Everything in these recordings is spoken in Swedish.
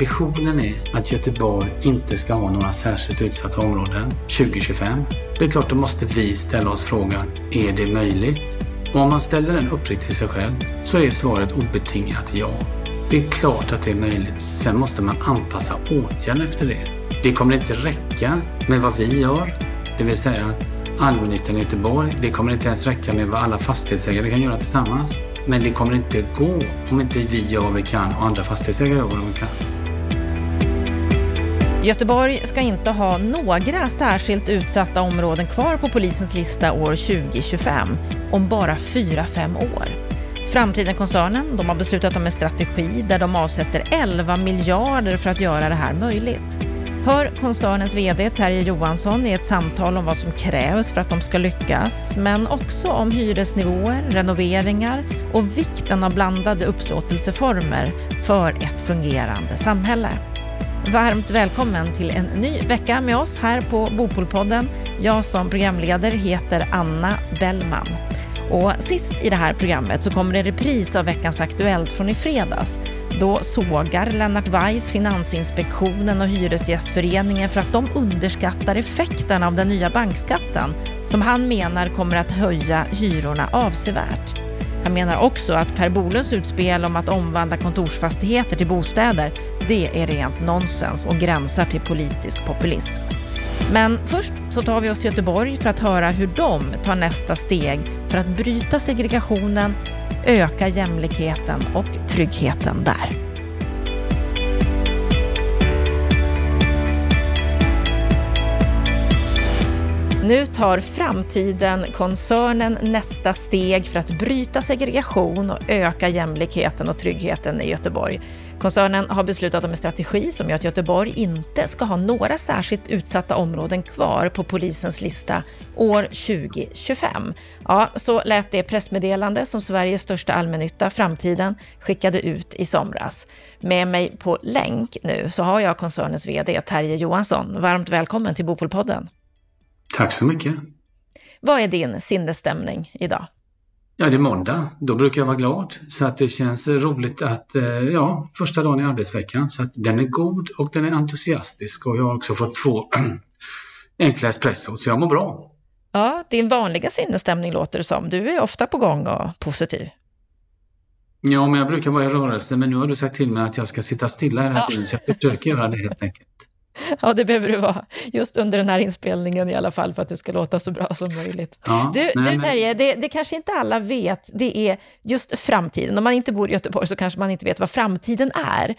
ambitionen är att Göteborg inte ska ha några särskilt utsatta områden 2025. Det är klart, då måste vi ställa oss frågan, är det möjligt? Och om man ställer den uppriktigt till sig själv så är svaret obetingat ja. Det är klart att det är möjligt. Sen måste man anpassa åtgärderna efter det. Det kommer inte räcka med vad vi gör, det vill säga allmännyttan i Göteborg. Det kommer inte ens räcka med vad alla fastighetsägare kan göra tillsammans. Men det kommer inte gå om inte vi gör vad vi kan och andra fastighetsägare gör vad de kan. Göteborg ska inte ha några särskilt utsatta områden kvar på polisens lista år 2025, om bara 4-5 år. Framtiden-koncernen de har beslutat om en strategi där de avsätter 11 miljarder för att göra det här möjligt. Hör koncernens VD Terje Johansson i ett samtal om vad som krävs för att de ska lyckas, men också om hyresnivåer, renoveringar och vikten av blandade upplåtelseformer för ett fungerande samhälle. Varmt välkommen till en ny vecka med oss här på Bopolpodden. Jag som programledare heter Anna Bellman. Och sist i det här programmet så kommer en repris av veckans Aktuellt från i fredags. Då sågar Lennart Weiss Finansinspektionen och Hyresgästföreningen för att de underskattar effekten av den nya bankskatten som han menar kommer att höja hyrorna avsevärt. Han menar också att Per Bolunds utspel om att omvandla kontorsfastigheter till bostäder, det är rent nonsens och gränsar till politisk populism. Men först så tar vi oss till Göteborg för att höra hur de tar nästa steg för att bryta segregationen, öka jämlikheten och tryggheten där. Nu tar Framtiden-koncernen nästa steg för att bryta segregation och öka jämlikheten och tryggheten i Göteborg. Koncernen har beslutat om en strategi som gör att Göteborg inte ska ha några särskilt utsatta områden kvar på polisens lista år 2025. Ja, så lät det pressmeddelande som Sveriges största allmännytta, Framtiden, skickade ut i somras. Med mig på länk nu så har jag koncernens VD Terje Johansson. Varmt välkommen till Bopolpodden. Tack så mycket. Vad är din sinnesstämning idag? Ja, det är måndag. Då brukar jag vara glad. Så att det känns roligt att, eh, ja, första dagen i arbetsveckan. Så att den är god och den är entusiastisk. Och jag har också fått två enkla espresso, så jag mår bra. Ja, din vanliga sinnesstämning låter det som. Du är ofta på gång och positiv. Ja, men jag brukar vara i rörelse, men nu har du sagt till mig att jag ska sitta stilla hela tiden, så jag försöker göra det helt enkelt. Ja, det behöver du vara. Just under den här inspelningen i alla fall, för att det ska låta så bra som möjligt. Ja, du, nej, du Terje, det, det, kanske inte alla vet, det är just framtiden. Om man inte bor i Göteborg så kanske man inte vet vad framtiden är.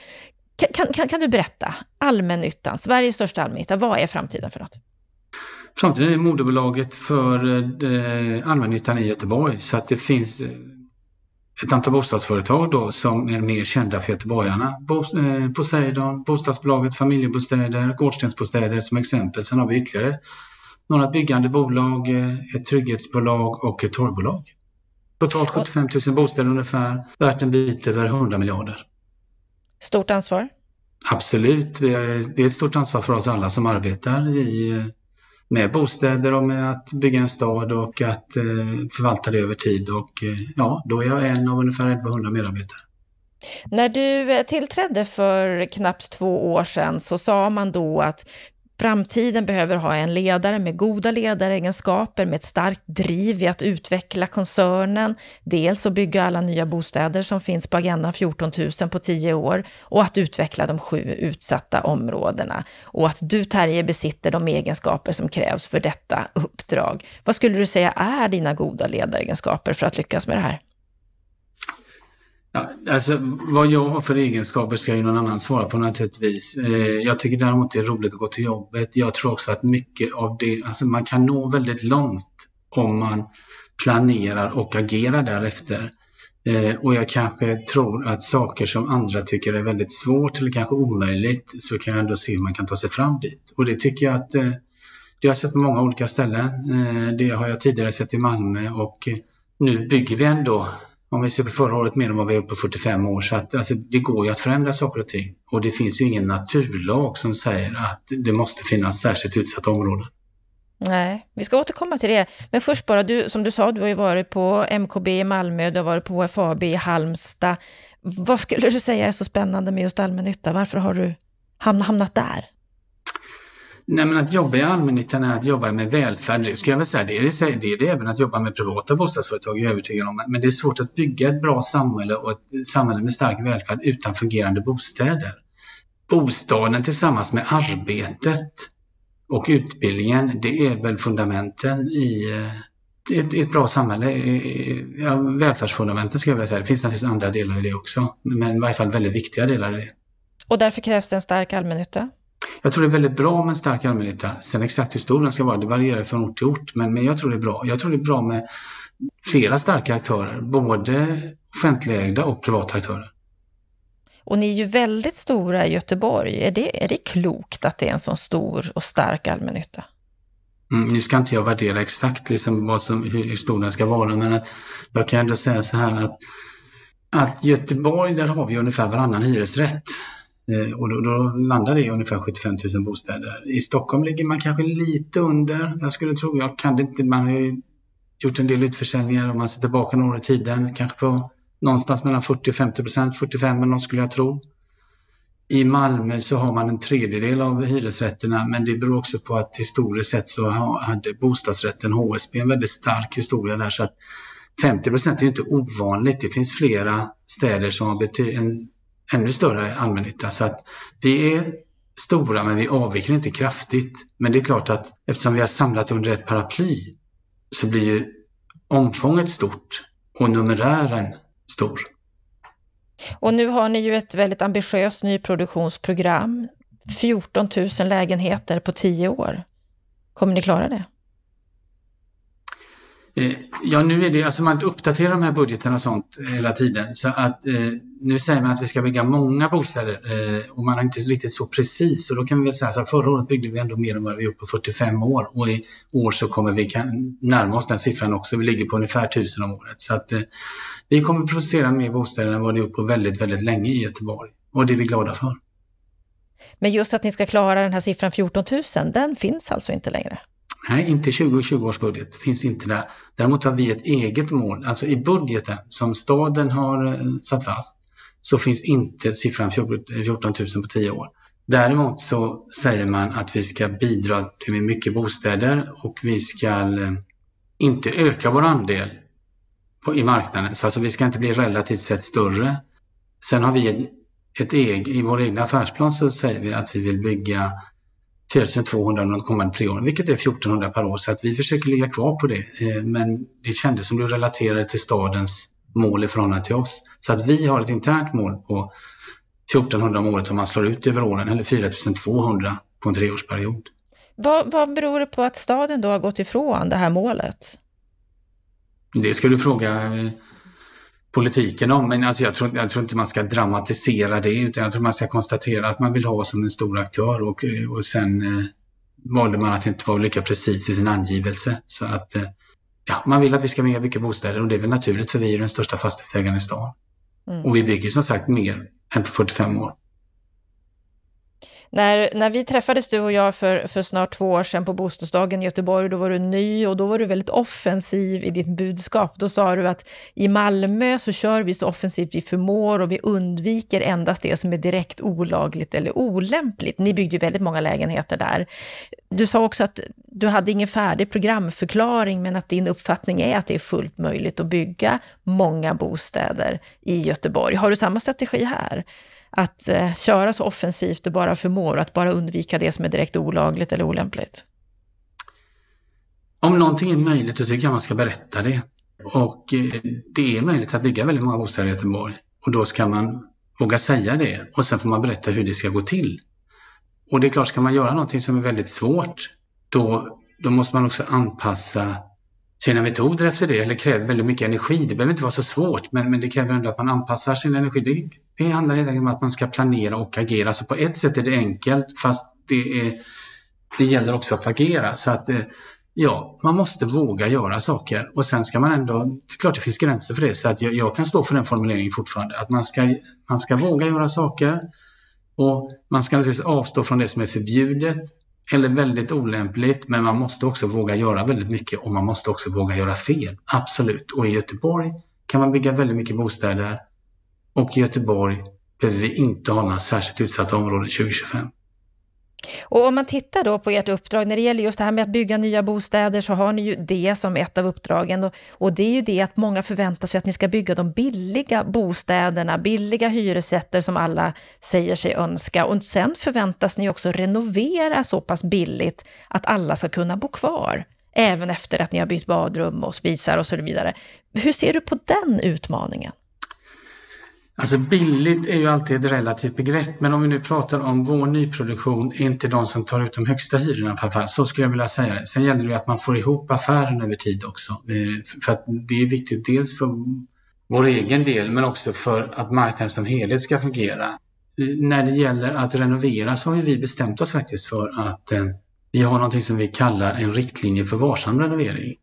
Kan, kan, kan du berätta, allmännyttan, Sveriges största allmännytta, vad är framtiden för något? Framtiden är moderbolaget för eh, allmännyttan i Göteborg, så att det finns eh, ett antal bostadsföretag då som är mer kända för göteborgarna. Eh, Poseidon, Bostadsbolaget, Familjebostäder, Gårdstensbostäder som exempel. Sen har vi ytterligare några byggande bolag, eh, ett trygghetsbolag och ett torgbolag. Totalt 75 000 bostäder ungefär, värt en bit över 100 miljarder. Stort ansvar? Absolut. Det är ett stort ansvar för oss alla som arbetar i eh, med bostäder och med att bygga en stad och att eh, förvalta det över tid. Och eh, ja, då är jag en av ungefär 1100 medarbetare. När du eh, tillträdde för knappt två år sedan så sa man då att Framtiden behöver ha en ledare med goda ledaregenskaper, med ett starkt driv i att utveckla koncernen, dels att bygga alla nya bostäder som finns på agendan 14 000 på tio år och att utveckla de sju utsatta områdena. Och att du, Terje, besitter de egenskaper som krävs för detta uppdrag. Vad skulle du säga är dina goda ledaregenskaper för att lyckas med det här? Ja, alltså, vad jag har för egenskaper ska ju någon annan svara på naturligtvis. Eh, jag tycker däremot det är roligt att gå till jobbet. Jag tror också att mycket av det, alltså man kan nå väldigt långt om man planerar och agerar därefter. Eh, och jag kanske tror att saker som andra tycker är väldigt svårt eller kanske omöjligt så kan jag ändå se hur man kan ta sig fram dit. Och det tycker jag att eh, det har jag sett på många olika ställen. Eh, det har jag tidigare sett i Malmö och eh, nu bygger vi ändå om vi ser på förra året mer än vad vi har gjort på 45 år. Så att, alltså, det går ju att förändra saker och ting. Och det finns ju ingen naturlag som säger att det måste finnas särskilt utsatta områden. Nej, vi ska återkomma till det. Men först bara, du, som du sa, du har ju varit på MKB i Malmö, du har varit på FAB i Halmstad. Vad skulle du säga är så spännande med just allmännytta? Varför har du hamnat där? Nej, men att jobba i allmännyttan är att jobba med välfärd. Det skulle jag väl säga. Det är det, det är det även att jobba med privata bostadsföretag, jag är övertygad om. Men det är svårt att bygga ett bra samhälle och ett samhälle med stark välfärd utan fungerande bostäder. Bostaden tillsammans med arbetet och utbildningen, det är väl fundamenten i eh, ett, ett bra samhälle. Eh, eh, ja, välfärdsfundamenten skulle jag vilja säga. Det finns naturligtvis andra delar i det också, men i varje fall väldigt viktiga delar i det. Och därför krävs det en stark allmännytta? Jag tror det är väldigt bra med en stark allmännytta. Sen exakt hur stor den ska vara, det varierar från ort till ort. Men, men jag tror det är bra. Jag tror det är bra med flera starka aktörer, både offentligägda och privata aktörer. Och ni är ju väldigt stora i Göteborg. Är det, är det klokt att det är en så stor och stark allmännytta? Mm, nu ska inte jag värdera exakt liksom vad som, hur, hur stor den ska vara, men att jag kan ändå säga så här att, att Göteborg, där har vi ungefär varannan hyresrätt. Eh, och då, då, landar det i ungefär 75 000 bostäder. I Stockholm ligger man kanske lite under. Jag skulle tro, jag kan det inte, man har ju gjort en del utförsäljningar om man ser tillbaka några år i tiden, kanske på någonstans mellan 40 och 50 procent, 45 eller något skulle jag tro. I Malmö så har man en tredjedel av hyresrätterna men det beror också på att historiskt sett så hade bostadsrätten HSB en väldigt stark historia där så att 50 procent är ju inte ovanligt. Det finns flera städer som har en ännu större allmännytta. Så att vi är stora men vi avviker inte kraftigt. Men det är klart att eftersom vi har samlat under ett paraply så blir ju omfånget stort och numerären stor. Och nu har ni ju ett väldigt ambitiöst nyproduktionsprogram. 14 000 lägenheter på 10 år. Kommer ni klara det? Eh, ja, nu är det, alltså man uppdaterar de här budgeterna och sånt eh, hela tiden. Så att eh, nu säger man att vi ska bygga många bostäder eh, och man har inte riktigt så precis. Och då kan vi väl säga så att förra året byggde vi ändå mer än vad vi gjort på 45 år och i år så kommer vi kan närma oss den siffran också. Vi ligger på ungefär 1000 om året. Så att eh, vi kommer producera mer bostäder än vad vi gjort på väldigt, väldigt länge i Göteborg. Och det är vi glada för. Men just att ni ska klara den här siffran 14 000, den finns alltså inte längre? Nej, inte 2020 års budget. finns inte där. Däremot har vi ett eget mål. Alltså i budgeten som staden har eh, satt fast så finns inte siffran 14 000 på 10 år. Däremot så säger man att vi ska bidra till mycket bostäder och vi ska eh, inte öka vår andel på, i marknaden. Så alltså vi ska inte bli relativt sett större. Sen har vi ett, ett eget, i vår egna affärsplan så säger vi att vi vill bygga 4200 de kommande tre åren, vilket är 1400 per år. Så att vi försöker ligga kvar på det. Eh, men det kändes som du relaterade till stadens mål i förhållande till oss. Så att vi har ett internt mål på 1400 om året om man slår ut över åren, eller 4200 på en treårsperiod. Vad, vad beror det på att staden då har gått ifrån det här målet? Det ska du fråga eh, politiken om. Men alltså jag, tror, jag tror inte man ska dramatisera det utan jag tror man ska konstatera att man vill ha som en stor aktör och, eh, och sen eh, valde man att inte vara lika precis i sin angivelse. Så att eh, ja, man vill att vi ska bygga mycket bostäder och det är väl naturligt för vi är den största fastighetsägaren i stan. Mm. Och vi bygger som sagt mer än på 45 år. När, när vi träffades du och jag för, för snart två år sedan på bostadsdagen i Göteborg, då var du ny och då var du väldigt offensiv i ditt budskap. Då sa du att i Malmö så kör vi så offensivt vi förmår och vi undviker endast det som är direkt olagligt eller olämpligt. Ni byggde ju väldigt många lägenheter där. Du sa också att du hade ingen färdig programförklaring, men att din uppfattning är att det är fullt möjligt att bygga många bostäder i Göteborg. Har du samma strategi här? Att eh, köra så offensivt du bara förmår, och att bara undvika det som är direkt olagligt eller olämpligt? Om någonting är möjligt, då tycker jag man ska berätta det. Och eh, det är möjligt att bygga väldigt många bostäder i Göteborg. Och då ska man våga säga det och sen får man berätta hur det ska gå till. Och det är klart, ska man göra någonting som är väldigt svårt, då, då måste man också anpassa sina metoder efter det eller kräver väldigt mycket energi. Det behöver inte vara så svårt men, men det kräver ändå att man anpassar sin energi. Det, handlar helt enkelt om att man ska planera och agera. Så på ett sätt är det enkelt fast det, är, det gäller också att agera. Så att eh, ja, man måste våga göra saker och sen ska man ändå, det är klart det finns gränser för det så att jag, jag kan stå för den formuleringen fortfarande. Att man ska, man ska våga göra saker och man ska naturligtvis avstå från det som är förbjudet eller väldigt olämpligt, men man måste också våga göra väldigt mycket och man måste också våga göra fel. Absolut. Och i Göteborg kan man bygga väldigt mycket bostäder och i Göteborg behöver vi inte ha några särskilt utsatta områden 2025. Och om man tittar då på ert uppdrag, när det gäller just det här med att bygga nya bostäder, så har ni ju det som ett av uppdragen. Och, och det är ju det att många förväntar sig att ni ska bygga de billiga bostäderna, billiga hyresrätter som alla säger sig önska. Och sen förväntas ni också renovera så pass billigt att alla ska kunna bo kvar, även efter att ni har bytt badrum och spisar och så vidare. Hur ser du på den utmaningen? Alltså billigt är ju alltid ett relativt begrepp, men om vi nu pratar om vår nyproduktion är inte de som tar ut de högsta hyrorna framför Så skulle jag vilja säga det. Sen gäller det att man får ihop affären över tid också. Eh, för att det är viktigt dels för vår egen del, men också för att marknaden som helhet ska fungera. När det gäller att renovera så har vi bestämt oss faktiskt för att eh, vi har någonting som vi kallar en riktlinje för varsam renovering.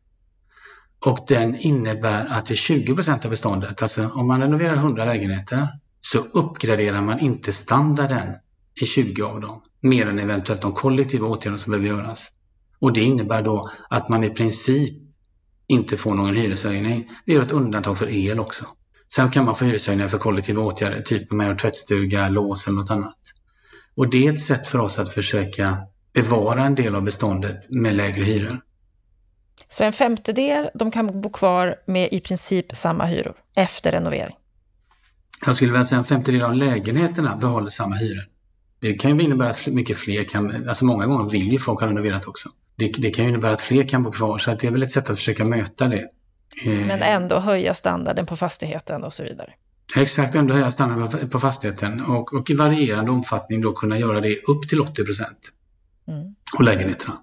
Och den innebär att till 20% av beståndet, alltså om man renoverar 100 lägenheter, så uppgraderar man inte standarden i 20 av dem, mer än eventuellt de kollektiva åtgärder som behöver göras. Och det innebär då att man i princip inte får någon hyreshöjning. Vi gör ett undantag för el också. Sen kan man få hyreshöjningar för kollektiva åtgärder, typ med tvättstuga, lås eller något annat. Och det är ett sätt för oss att försöka bevara en del av beståndet med lägre hyror. Så en femtedel, de kan bo kvar med i princip samma hyror efter renovering. Jag skulle vilja säga en femtedel av lägenheterna behåller samma hyror. Det kan ju innebära att mycket fler kan, alltså många gånger vill ju folk ha renoverat också. Det, det kan ju innebära att fler kan bo kvar, så det är väl ett sätt att försöka möta det. Eh, Men ändå höja standarden på fastigheten och så vidare. Exakt, ändå höja standarden på fastigheten och, och i varierande omfattning då kunna göra det upp till 80 procent. Mm. Och lägenheterna.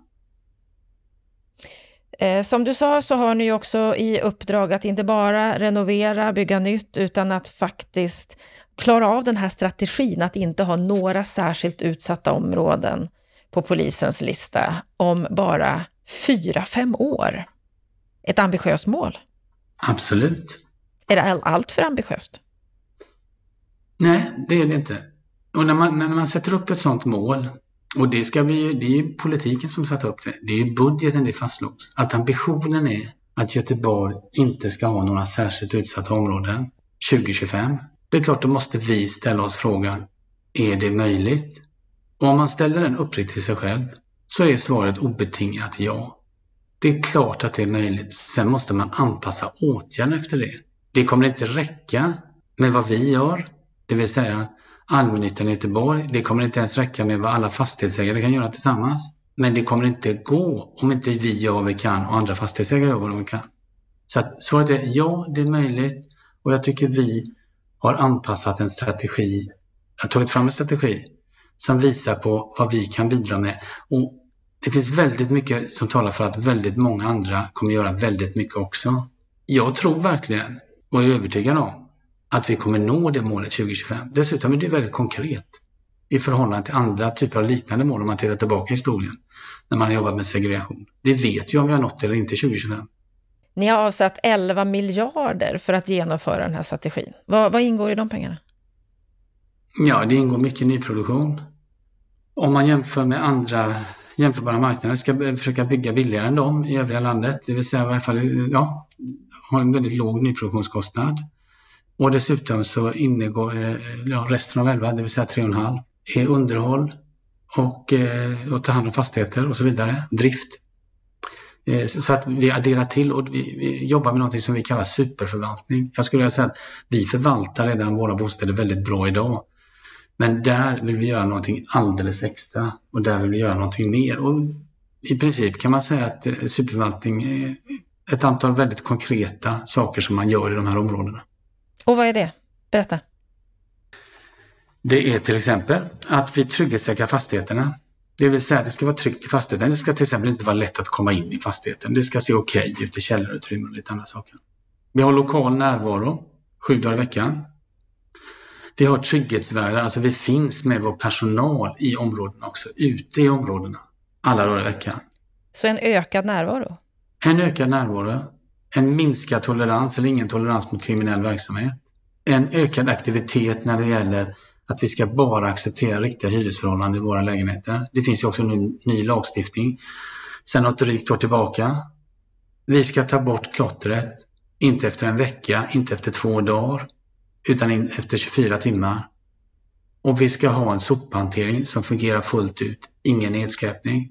Eh, som du sa så har ni också i uppdrag att inte bara renovera, bygga nytt, utan att faktiskt klara av den här strategin att inte ha några särskilt utsatta områden på polisens lista om bara fyra, fem år. Ett ambitiöst mål. Absolut. Är det allt för ambitiöst? Nej, det är det inte. Och när man, när man sätter upp ett sådant mål och det, ska bli, det är ju politiken som satt upp det. Det är ju budgeten det fastslogs. Att ambitionen är att Göteborg inte ska ha några särskilt utsatta områden 2025. Det är klart, då måste vi ställa oss frågan, är det möjligt? Och om man ställer den uppriktigt till sig själv så är svaret obetingat ja. Det är klart att det är möjligt. Sen måste man anpassa åtgärderna efter det. Det kommer inte räcka med vad vi gör, det vill säga allmännyttan i Göteborg. Det kommer inte ens räcka med vad alla fastighetsägare kan göra tillsammans. Men det kommer inte gå om inte vi gör vad vi kan och andra fastighetsägare gör vad de kan. Så att svaret är ja, det är möjligt och jag tycker vi har anpassat en strategi, har tagit fram en strategi som visar på vad vi kan bidra med. Och det finns väldigt mycket som talar för att väldigt många andra kommer göra väldigt mycket också. Jag tror verkligen och är övertygad om att vi kommer nå det målet 2025. Dessutom är det väldigt konkret i förhållande till andra typer av liknande mål om man tittar tillbaka i historien när man har jobbat med segregation. Vi vet ju om vi har nått det eller inte 2025. Ni har avsatt 11 miljarder för att genomföra den här strategin. Vad, vad ingår i de pengarna? Ja, det ingår mycket nyproduktion. Om man jämför med andra jämförbara marknader ska försöka bygga billigare än dem i övriga landet. Det vill säga i alla fall ja, ha en väldigt låg nyproduktionskostnad. Och dessutom så ingår eh, ja, resten av 11, det vill säga 3,5, är underhåll och, eh, och ta hand om fastigheter och så vidare, drift. Eh, så att vi adderar till och vi, vi, jobbar med något som vi kallar superförvaltning. Jag skulle vilja säga att vi förvaltar redan våra bostäder väldigt bra idag. Men där vill vi göra någonting alldeles extra och där vill vi göra någonting mer. Och I princip kan man säga att superförvaltning är ett antal väldigt konkreta saker som man gör i de här områdena. Och vad är det? Berätta. Det är till exempel att vi trygghetssäkrar fastigheterna. Det vill säga att det ska vara tryggt i fastigheten. Det ska till exempel inte vara lätt att komma in i fastigheten. Det ska se okej okay ut i källarutrymmen och lite andra saker. Vi har lokal närvaro sju dagar i veckan. Vi har trygghetsvärdar, alltså vi finns med vår personal i områdena också, ute i områdena, alla dagar i veckan. Så en ökad närvaro? En ökad närvaro en minskad tolerans eller ingen tolerans mot kriminell verksamhet. En ökad aktivitet när det gäller att vi ska bara acceptera riktiga hyresförhållanden i våra lägenheter. Det finns ju också en ny lagstiftning sedan något drygt år tillbaka. Vi ska ta bort klottret, inte efter en vecka, inte efter två dagar, utan efter 24 timmar. Och vi ska ha en sophantering som fungerar fullt ut, ingen nedskräpning.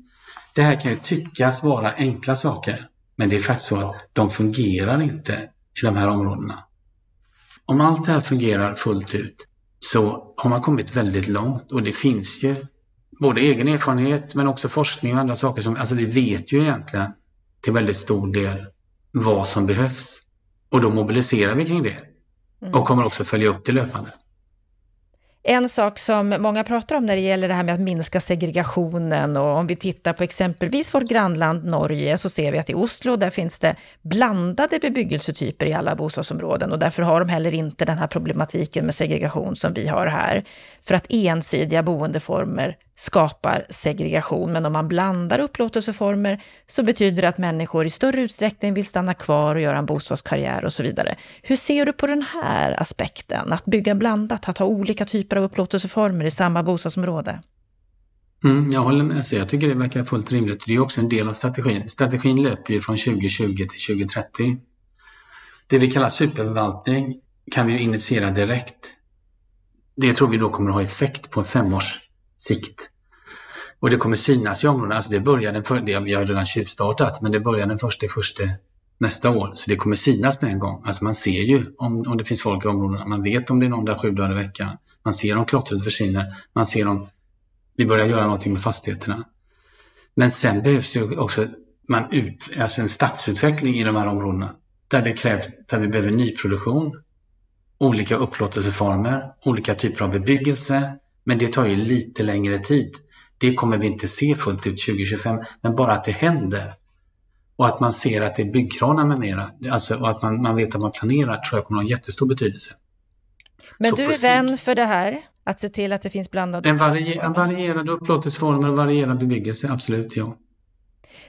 Det här kan ju tyckas vara enkla saker, men det är faktiskt så att de fungerar inte i de här områdena. Om allt det här fungerar fullt ut så har man kommit väldigt långt och det finns ju både egen erfarenhet men också forskning och andra saker som, alltså vi vet ju egentligen till väldigt stor del vad som behövs. Och då mobiliserar vi kring det. Mm. Och kommer också följa upp det löpande. En sak som många pratar om när det gäller det här med att minska segregationen och om vi tittar på exempelvis vårt grannland Norge så ser vi att i Oslo där finns det blandade bebyggelsetyper i alla bostadsområden och därför har de heller inte den här problematiken med segregation som vi har här. För att ensidiga boendeformer skapar segregation, men om man blandar upplåtelseformer så betyder det att människor i större utsträckning vill stanna kvar och göra en bostadskarriär och så vidare. Hur ser du på den här aspekten, att bygga blandat, att ha olika typer av upplåtelseformer i samma bostadsområde? Mm, jag håller med. Så jag tycker det verkar fullt rimligt. Det är också en del av strategin. Strategin löper ju från 2020 till 2030. Det vi kallar superförvaltning kan vi ju initiera direkt. Det tror vi då kommer att ha effekt på en femårs sikt. Och det kommer synas i områdena. Alltså det börjar den för, det, vi har redan tjuvstartat, men det börjar den första första nästa år. Så det kommer synas med en gång. Alltså man ser ju om, om det finns folk i områdena. Man vet om det är någon där sju dagar i veckan. Man ser om klottret försvinner. Man ser om vi börjar göra någonting med fastigheterna. Men sen behövs ju också man ut, alltså en stadsutveckling i de här områdena. Där det krävs, där vi behöver nyproduktion, olika upplåtelseformer, olika typer av bebyggelse, men det tar ju lite längre tid. Det kommer vi inte se fullt ut 2025, men bara att det händer. Och att man ser att det är byggkranar med mera, alltså, och att man, man vet att man planerar, tror jag kommer att ha jättestor betydelse. Men Så du är vän för det här? Att se till att det finns blandade... En, varier, en varierande upplåtelseformer och varierande bebyggelse, absolut ja.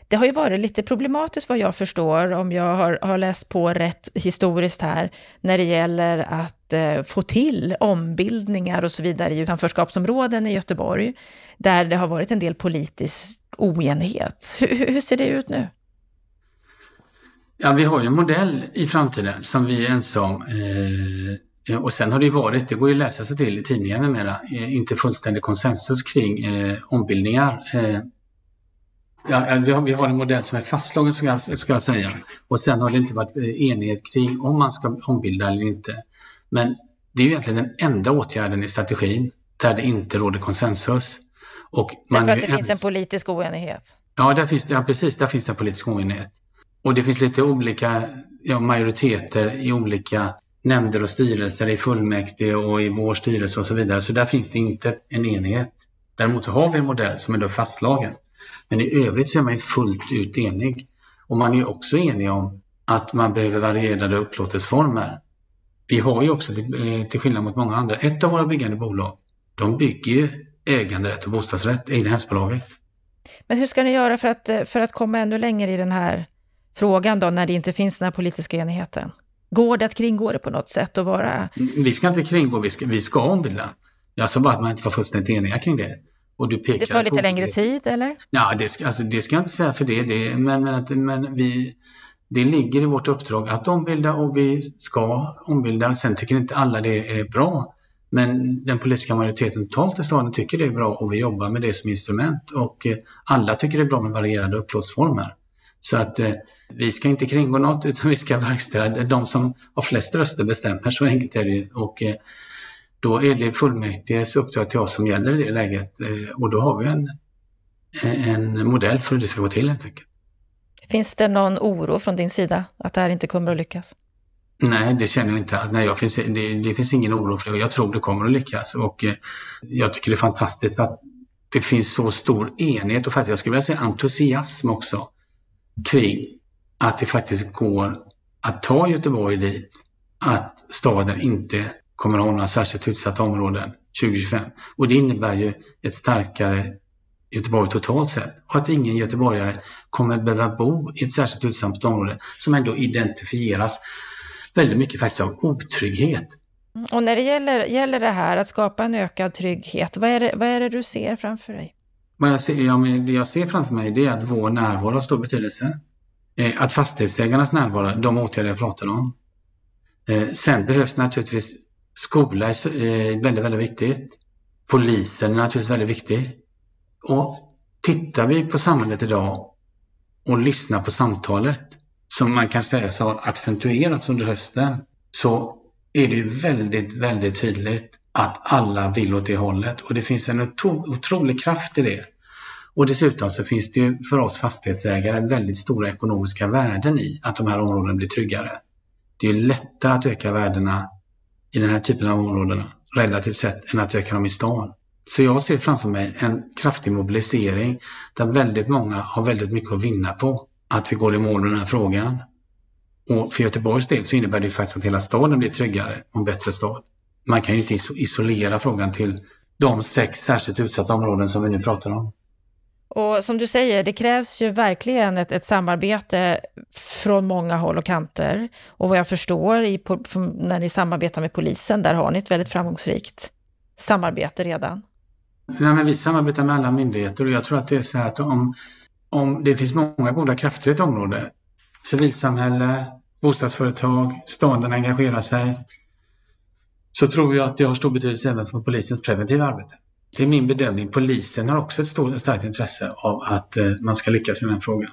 Det har ju varit lite problematiskt vad jag förstår, om jag har, har läst på rätt historiskt här, när det gäller att eh, få till ombildningar och så vidare i utanförskapsområden i Göteborg, där det har varit en del politisk oenighet. Hur, hur ser det ut nu? Ja, vi har ju en modell i framtiden som vi är ense om. Eh, och sen har det ju varit, det går ju att läsa sig till i tidningar med mera, eh, inte fullständig konsensus kring eh, ombildningar. Eh, Ja, vi har, vi har en modell som är fastslagen ska jag, ska jag säga. Och sen har det inte varit eh, enighet kring om man ska ombilda eller inte. Men det är ju egentligen den enda åtgärden i strategin där det inte råder konsensus. Och man Därför att det ens... finns en politisk oenighet? Ja, där finns, ja, precis. Där finns det en politisk oenighet. Och det finns lite olika ja, majoriteter i olika nämnder och styrelser, i fullmäktige och i vår styrelse och så vidare. Så där finns det inte en enighet. Däremot har vi en modell som är då fastslagen. Men i övrigt så är man fullt ut enig. Och man är också enig om att man behöver varierade upplåtelseformer. Vi har ju också, till eh, skillnad mot många andra, ett av våra byggande bolag, de bygger ju äganderätt och bostadsrätt, egnahemsbolaget. Men hur ska ni göra för att, för att komma ännu längre i den här frågan då, när det inte finns den här politiska enigheten? Går det att kringgå det på något sätt och vara... Vi ska inte kringgå, vi ska, vi ska ombilda. Jag sa bara att man inte var fullständigt eniga kring det. Och du pekar det tar lite längre tid eller? Ja, det ska, alltså, det ska jag inte säga för det. det men, men, att, men vi, det ligger i vårt uppdrag att ombilda och vi ska ombilda. Sen tycker inte alla det är bra. Men den politiska majoriteten totalt i staden tycker det är bra och vi jobbar med det som instrument. Och eh, alla tycker det är bra med varierade upplåtsformer. Så att eh, vi ska inte kringgå något utan vi ska verkställa. De som har flest röster bestämmer, så enkelt är det. Och, eh, då är det fullmäktiges uppdrag till oss som gäller i det läget eh, och då har vi en, en modell för hur det ska gå till helt enkelt. Finns det någon oro från din sida att det här inte kommer att lyckas? Nej, det känner jag inte. Nej, jag finns, det, det finns ingen oro för det. Jag tror det kommer att lyckas och eh, jag tycker det är fantastiskt att det finns så stor enighet och faktiskt, jag skulle vilja säga entusiasm också kring att det faktiskt går att ta Göteborg dit, att staden inte kommer att ha några särskilt utsatta områden 2025. Och det innebär ju ett starkare Göteborg totalt sett och att ingen göteborgare kommer att behöva bo i ett särskilt utsatt område som ändå identifieras väldigt mycket faktiskt av otrygghet. Och när det gäller, gäller det här att skapa en ökad trygghet, vad är det, vad är det du ser framför dig? Vad jag ser, ja, det jag ser framför mig det är att vår närvaro har stor betydelse. Eh, att fastighetsägarnas närvaro, de åtgärder jag pratar om. Eh, sen behövs naturligtvis skola, är eh, väldigt, väldigt viktigt. Polisen är naturligtvis väldigt viktig. Och tittar vi på samhället idag och lyssnar på samtalet som man kan säga så har accentuerats under hösten så är det ju väldigt, väldigt tydligt att alla vill åt det hållet och det finns en otrolig kraft i det. Och dessutom så finns det ju för oss fastighetsägare väldigt stora ekonomiska värden i att de här områdena blir tryggare. Det är ju lättare att öka värdena i den här typen av områden relativt sett än att öka dem i stan. Så jag ser framför mig en kraftig mobilisering där väldigt många har väldigt mycket att vinna på att vi går i mål med den här frågan. Och för Göteborgs del så innebär det faktiskt att hela staden blir tryggare och en bättre stad. Man kan ju inte isolera frågan till de sex särskilt utsatta områden som vi nu pratar om. Och som du säger, det krävs ju verkligen ett, ett samarbete från många håll och kanter. Och vad jag förstår, i, när ni samarbetar med polisen, där har ni ett väldigt framgångsrikt samarbete redan. Nej, men vi samarbetar med alla myndigheter och jag tror att det är så här att om, om det finns många goda krafter i ett område, civilsamhälle, bostadsföretag, staden engagerar sig, så tror jag att det har stor betydelse även för polisens preventiva arbete. Det är min bedömning. Polisen har också ett stort, starkt intresse av att eh, man ska lyckas i den här frågan.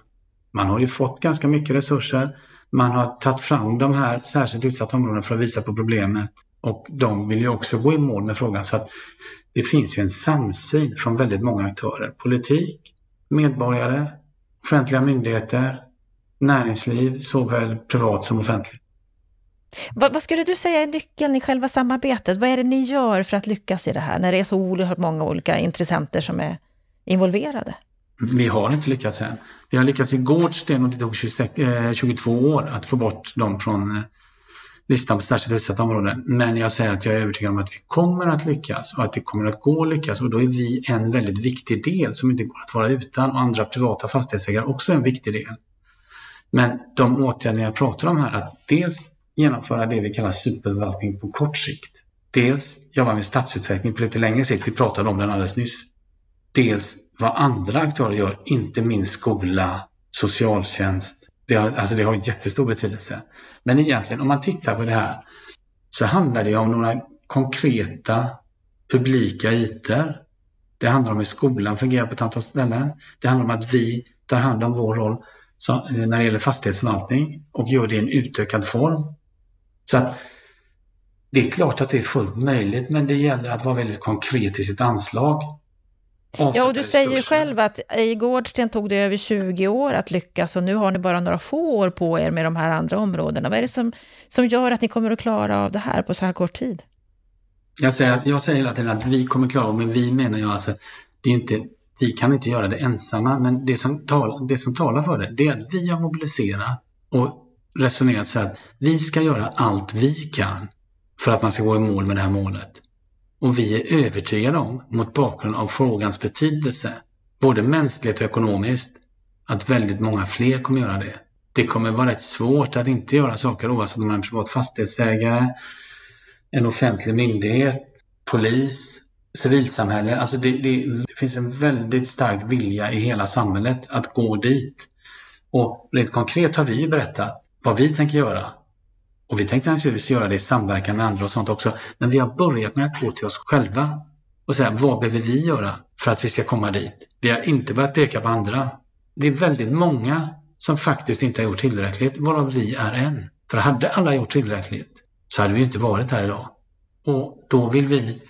Man har ju fått ganska mycket resurser. Man har tagit fram de här särskilt utsatta områdena för att visa på problemet. Och de vill ju också gå i mål med frågan. Så att det finns ju en samsyn från väldigt många aktörer. Politik, medborgare, offentliga myndigheter, näringsliv, såväl privat som offentligt. Vad, vad, skulle du säga är nyckeln i själva samarbetet? Vad är det ni gör för att lyckas i det här, när det är så oerhört många olika intressenter som är involverade? Vi har inte lyckats än. Vi har lyckats i Gårdsten och det tog 26, eh, 22 år att få bort dem från eh, listan på särskilt utsatta områden. Men jag säger att jag är övertygad om att vi kommer att lyckas och att det kommer att gå att lyckas och då är vi en väldigt viktig del som inte går att vara utan och andra privata fastighetsägare också en viktig del. Men de åtgärder jag pratar om här, att dels genomföra det vi kallar superförvaltning på kort sikt. Dels jobba med stadsutveckling på lite längre sikt, vi pratade om den alldeles nyss. Dels vad andra aktörer gör, inte minst skola, socialtjänst. Det har, alltså det har jättestor betydelse. Men egentligen om man tittar på det här så handlar det om några konkreta publika ytor. Det handlar om hur skolan fungerar på ett antal ställen. Det handlar om att vi tar hand om vår roll när det gäller fastighetsförvaltning och gör det i en utökad form. Så att det är klart att det är fullt möjligt men det gäller att vara väldigt konkret i sitt anslag. Ja, och du säger ju själv att i Gårdsten tog det över 20 år att lyckas och nu har ni bara några få år på er med de här andra områdena. Vad är det som, som gör att ni kommer att klara av det här på så här kort tid? Jag säger, jag säger tiden att vi kommer klara av men vi menar jag alltså, det är inte, vi kan inte göra det ensamma, men det som, tal, det som talar för det, det är att vi har mobiliserat och resonerat så att vi ska göra allt vi kan för att man ska gå i mål med det här målet. Och vi är övertygade om, mot bakgrund av frågans betydelse, både mänskligt och ekonomiskt, att väldigt många fler kommer göra det. Det kommer vara rätt svårt att inte göra saker oavsett om man är en privat fastighetsägare, en offentlig myndighet, polis, civilsamhälle. Alltså det, det, det finns en väldigt stark vilja i hela samhället att gå dit. Och rent konkret har vi ju berättat vad vi tänker göra. Och vi tänkte naturligtvis göra det i samverkan med andra och sånt också. Men vi har börjat med att gå till oss själva och säga vad behöver vi göra för att vi ska komma dit? Vi har inte börjat peka på andra. Det är väldigt många som faktiskt inte har gjort tillräckligt, varav vi är en. För hade alla gjort tillräckligt så hade vi inte varit här idag. Och då vill vi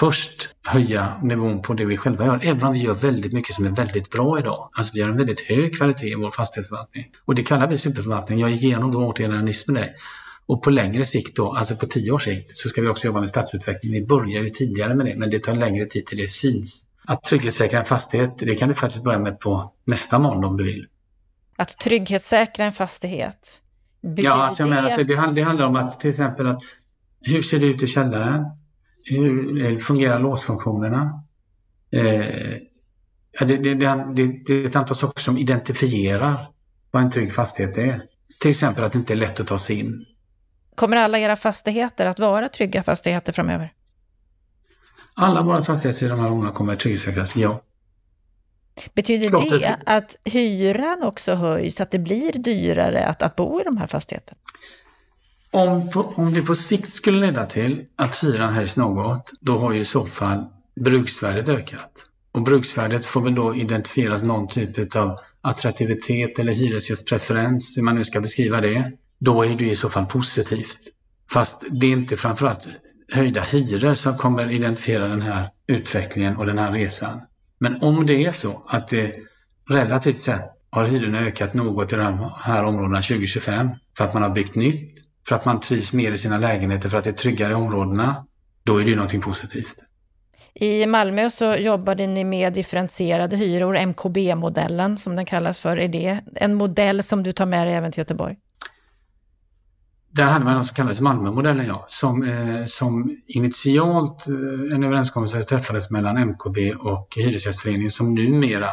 först höja nivån på det vi själva gör, även om vi gör väldigt mycket som är väldigt bra idag. Alltså vi har en väldigt hög kvalitet i vår fastighetsförvaltning. Och det kallar vi superförvaltning. Jag gick igenom de åtgärderna nyss med dig. Och på längre sikt då, alltså på tio års sikt, så ska vi också jobba med stadsutveckling. Vi börjar ju tidigare med det, men det tar längre tid till det syns. Att trygghetssäkra en fastighet, det kan du faktiskt börja med på nästa måndag om du vill. Att trygghetssäkra en fastighet? Ja, alltså, jag menar, alltså, det, det handlar om att till exempel att hur ser det ut i källaren? Hur eh, fungerar låsfunktionerna? Eh, det, det, det, det, är ett antal saker som identifierar vad en trygg fastighet är. Till exempel att det inte är lätt att ta sig in. Kommer alla era fastigheter att vara trygga fastigheter framöver? Alla våra fastigheter i de här områdena kommer trygghetssäkras, ja. Betyder Klart det det- att hyran också höjs, att det blir dyrare att, att bo i de här fastigheterna? Om, om det på sikt skulle leda till att hyran höjs något, då har ju i så fall bruksvärdet ökat. Och bruksvärdet får väl då identifieras någon typ av attraktivitet eller hyresgästpreferens, hur man nu ska beskriva det. Då är det i så fall positivt. Fast det är inte framförallt höjda hyror som kommer identifiera den här utvecklingen och den här resan. Men om det är så att det relativt sett har hyrorna ökat något i de här områdena 2025 för att man har byggt nytt, för att man trivs mer i sina lägenheter, för att det är tryggare i områdena, då är det ju någonting positivt. I Malmö så jobbade ni med differentierade hyror, MKB-modellen som den kallas för. Är det en modell som du tar med dig även till Göteborg? Där hade man något som kallades Malmömodellen, ja, som, eh, som initialt eh, en överenskommelse träffades mellan MKB och Hyresgästföreningen som numera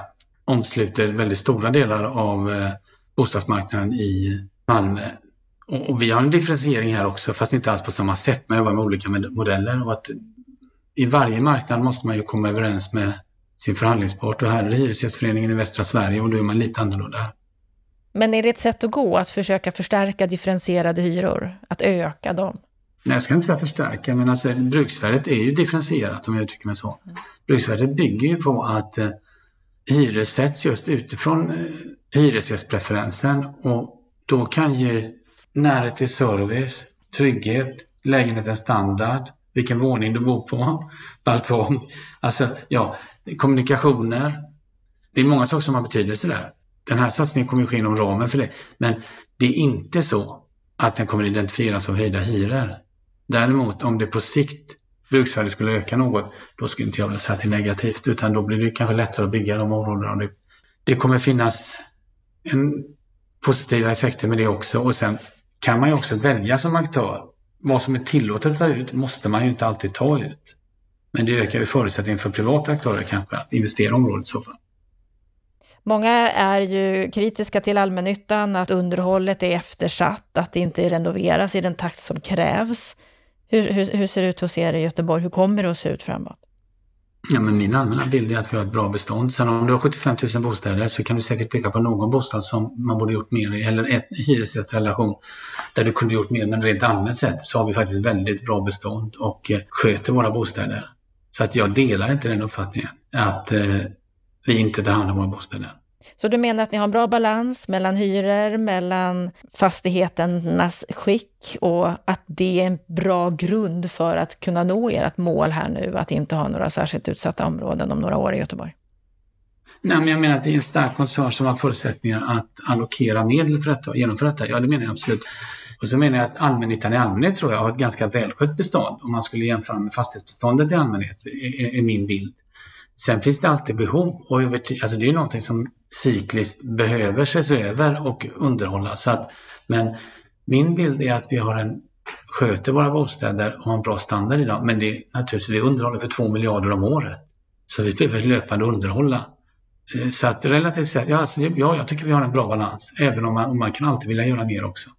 omsluter väldigt stora delar av eh, bostadsmarknaden i Malmö. Och, och vi har en differentiering här också, fast inte alls på samma sätt. Man jobbar med olika modeller och att i varje marknad måste man ju komma överens med sin förhandlingspart och här är Hyresgästföreningen i västra Sverige och då är man lite annorlunda. Men är det ett sätt att gå, att försöka förstärka differentierade hyror? Att öka dem? Nej, jag ska inte säga förstärka, men alltså, bruksvärdet är ju differentierat om jag uttrycker mig så. Bruksvärdet bygger ju på att eh, hyres sätts just utifrån eh, hyresgästpreferensen och då kan ju närhet till service, trygghet, lägenhetens standard, vilken våning du bor på, balkong, alltså ja, kommunikationer. Det är många saker som har betydelse där. Den här satsningen kommer ske inom ramen för det, men det är inte så att den kommer identifieras av höjda hyror. Däremot om det på sikt bruksvärdet skulle öka något, då skulle inte jag vilja säga att det är negativt, utan då blir det kanske lättare att bygga de områdena. Det, det kommer finnas en positiva effekter med det också och sen kan man ju också välja som aktör. Vad som är tillåtet att ta ut måste man ju inte alltid ta ut. Men det ökar ju förutsättningen för privata aktörer kanske att investera i området i så fall. Många är ju kritiska till allmännyttan, att underhållet är eftersatt, att det inte renoveras i den takt som krävs. Hur, hur, hur ser det ut hos er i Göteborg? Hur kommer det att se ut framåt? Ja, men min allmänna bild är att vi har ett bra bestånd. Sen om du har 75 000 bostäder så kan du säkert peka på någon bostad som man borde gjort mer i, eller en hyresgästrelation där du kunde gjort mer. Men rent allmänt sett så har vi faktiskt väldigt bra bestånd och eh, sköter våra bostäder. Så att jag delar inte den uppfattningen att eh, vi inte tar hand om våra bostäder. Så du menar att ni har en bra balans mellan hyror, mellan fastigheternas skick och att det är en bra grund för att kunna nå ert mål här nu, att inte ha några särskilt utsatta områden om några år i Göteborg? Nej, men jag menar att det är en stark koncern som har förutsättningar att allokera medel för detta och genomföra detta. Ja, det menar jag absolut. Och så menar jag att allmännyttan i allmänhet tror jag har ett ganska välskött bestånd om man skulle jämföra med fastighetsbeståndet i allmänhet, är, är min bild. Sen finns det alltid behov och över tid, alltså det är ju någonting som cykliskt behöver ses över och underhållas. Så att, men min bild är att vi har en, sköter våra bostäder och har en bra standard idag. Men det är naturligtvis vi underhåller för två miljarder om året. Så vi behöver löpande underhålla. Eh, så att relativt sett, ja, alltså, ja, jag tycker vi har en bra balans. Även om man, om man kan alltid vilja göra mer också.